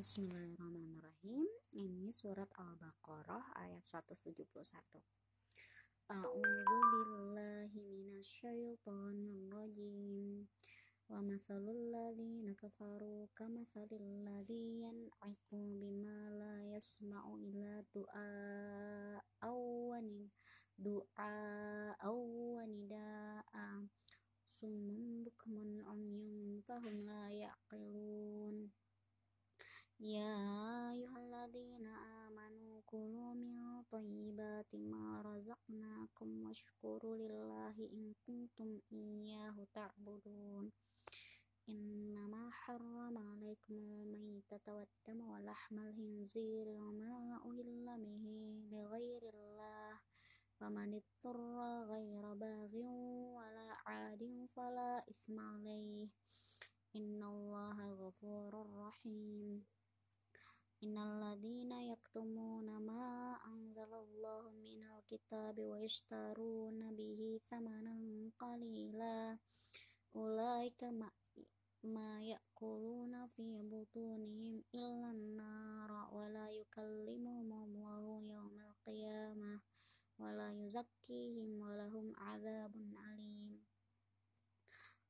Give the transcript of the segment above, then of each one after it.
Bismillahirrahmanirrahim. Ini surat Al-Baqarah ayat 171. A'udzu billahi minasyaitonir rajim. Wa mathalul ladzina kafaru kamathalil ladzi yan'iqu bima la yasma'u illa du'a awwanin du'a awwanida'a summun bukmun umyun fahum la يا أيها الذين آمنوا كلوا من طيبات ما رزقناكم واشكروا لله إن كنتم إياه تعبدون. إنما حرم عليكم الميتة والدم ولحم الخنزير وما أهل به لغير الله. فمن اضطر غير باغ ولا عاد فلا إثم عليه. إن الله غفور رحيم. إن الذين يكتمون ما أنزل الله من الكتاب ويشترون به ثمنا قليلا أولئك ما, ما يأكلون في بطونهم إلا النار ولا يكلمهم الله يوم القيامة ولا يزكيهم ولهم عذاب أليم.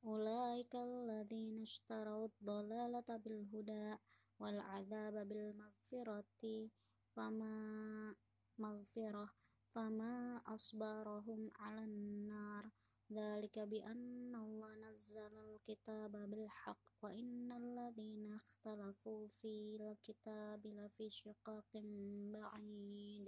أولئك الذين اشتروا الضلالة بالهدى والعذاب بالمغفرة فما مغفرة فما أصبرهم على النار. ذلك بأن الله نزل الكتاب بالحق وإن الذين اختلفوا في الكتاب لفي شقاق بعيد.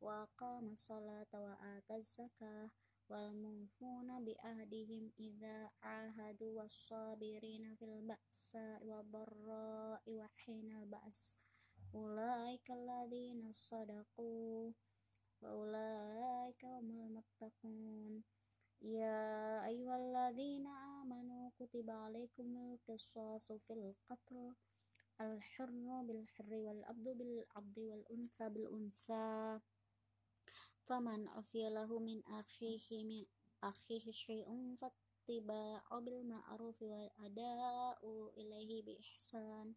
وأقام الصلاة وآتى الزكاة والموفون بعهدهم إذا عاهدوا والصابرين في البأساء والضراء وحين البأس أولئك الذين صدقوا وأولئك هم المتقون يا أيها الذين آمنوا كتب عليكم القصاص في القتل الحر بالحر والعبد بالعبد والأنثى بالأنثى فمن عفي له من أخيه من أخيه شيء فاتباع بالمعروف والأداء إليه بإحسان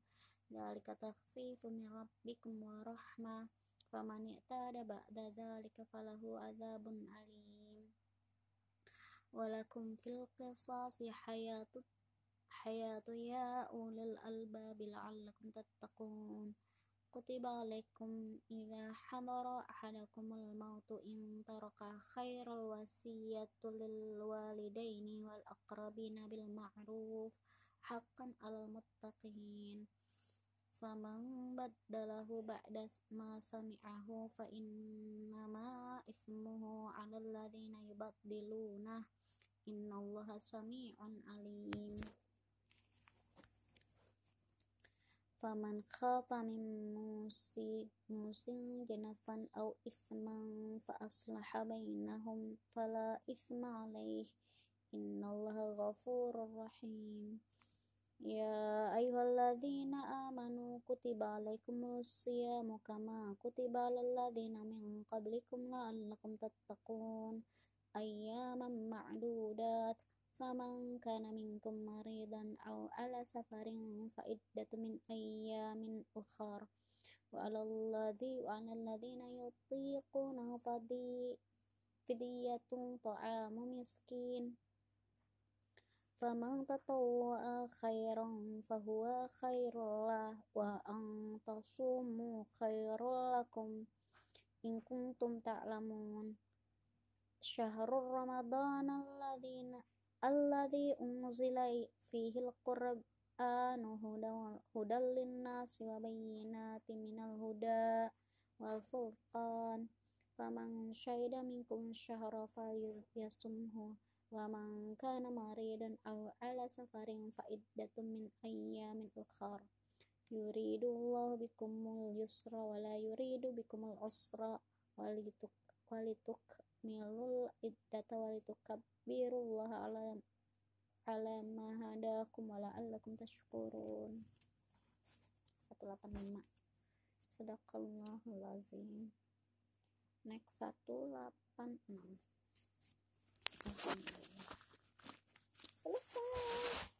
ذلك تخفيف من ربكم ورحمة فمن اعتاد بعد ذلك فله عذاب أليم ولكم في القصاص حياة حياة يا أولي الألباب لعلكم تتقون كتب عليكم إذا حضر أحدكم الموت إن ترك خير الوصية للوالدين والأقربين بالمعروف حقا على المتقين فمن بدله بعد ما سمعه فإنما إثمه على الذين يبدلونه إن الله سميع عليم فمن خاف من موس جنفا أو إثما فأصلح بينهم فلا إثم عليه إن الله غفور رحيم. يا أيها الذين آمنوا كتب عليكم الصيام كما كتب على الذين من قبلكم لعلكم تتقون. أياما معدودات فمن كان منكم مريضا أو على سفر فعدة من أيام أخر وعلى الذي وعلى الذين يطيقونه فدية طعام مسكين فمن تطوع خيرا فهو خير له وأن تصوموا خير لكم إن كنتم تعلمون شهر رمضان الذين الذي أنزل فيه القرآن هدى للناس وبينات من الهدى والفرقان. فمن شهد منكم الشهر فليصمه ومن كان مريضا أو على سفر فعدة من أيام أخر يريد الله بكم اليسر ولا يريد بكم العسر milul iddata walitukabbirullah ala ala ma hadakum wa allakum tashkurun. 185 Sadaqallahul azim next 186 selesai.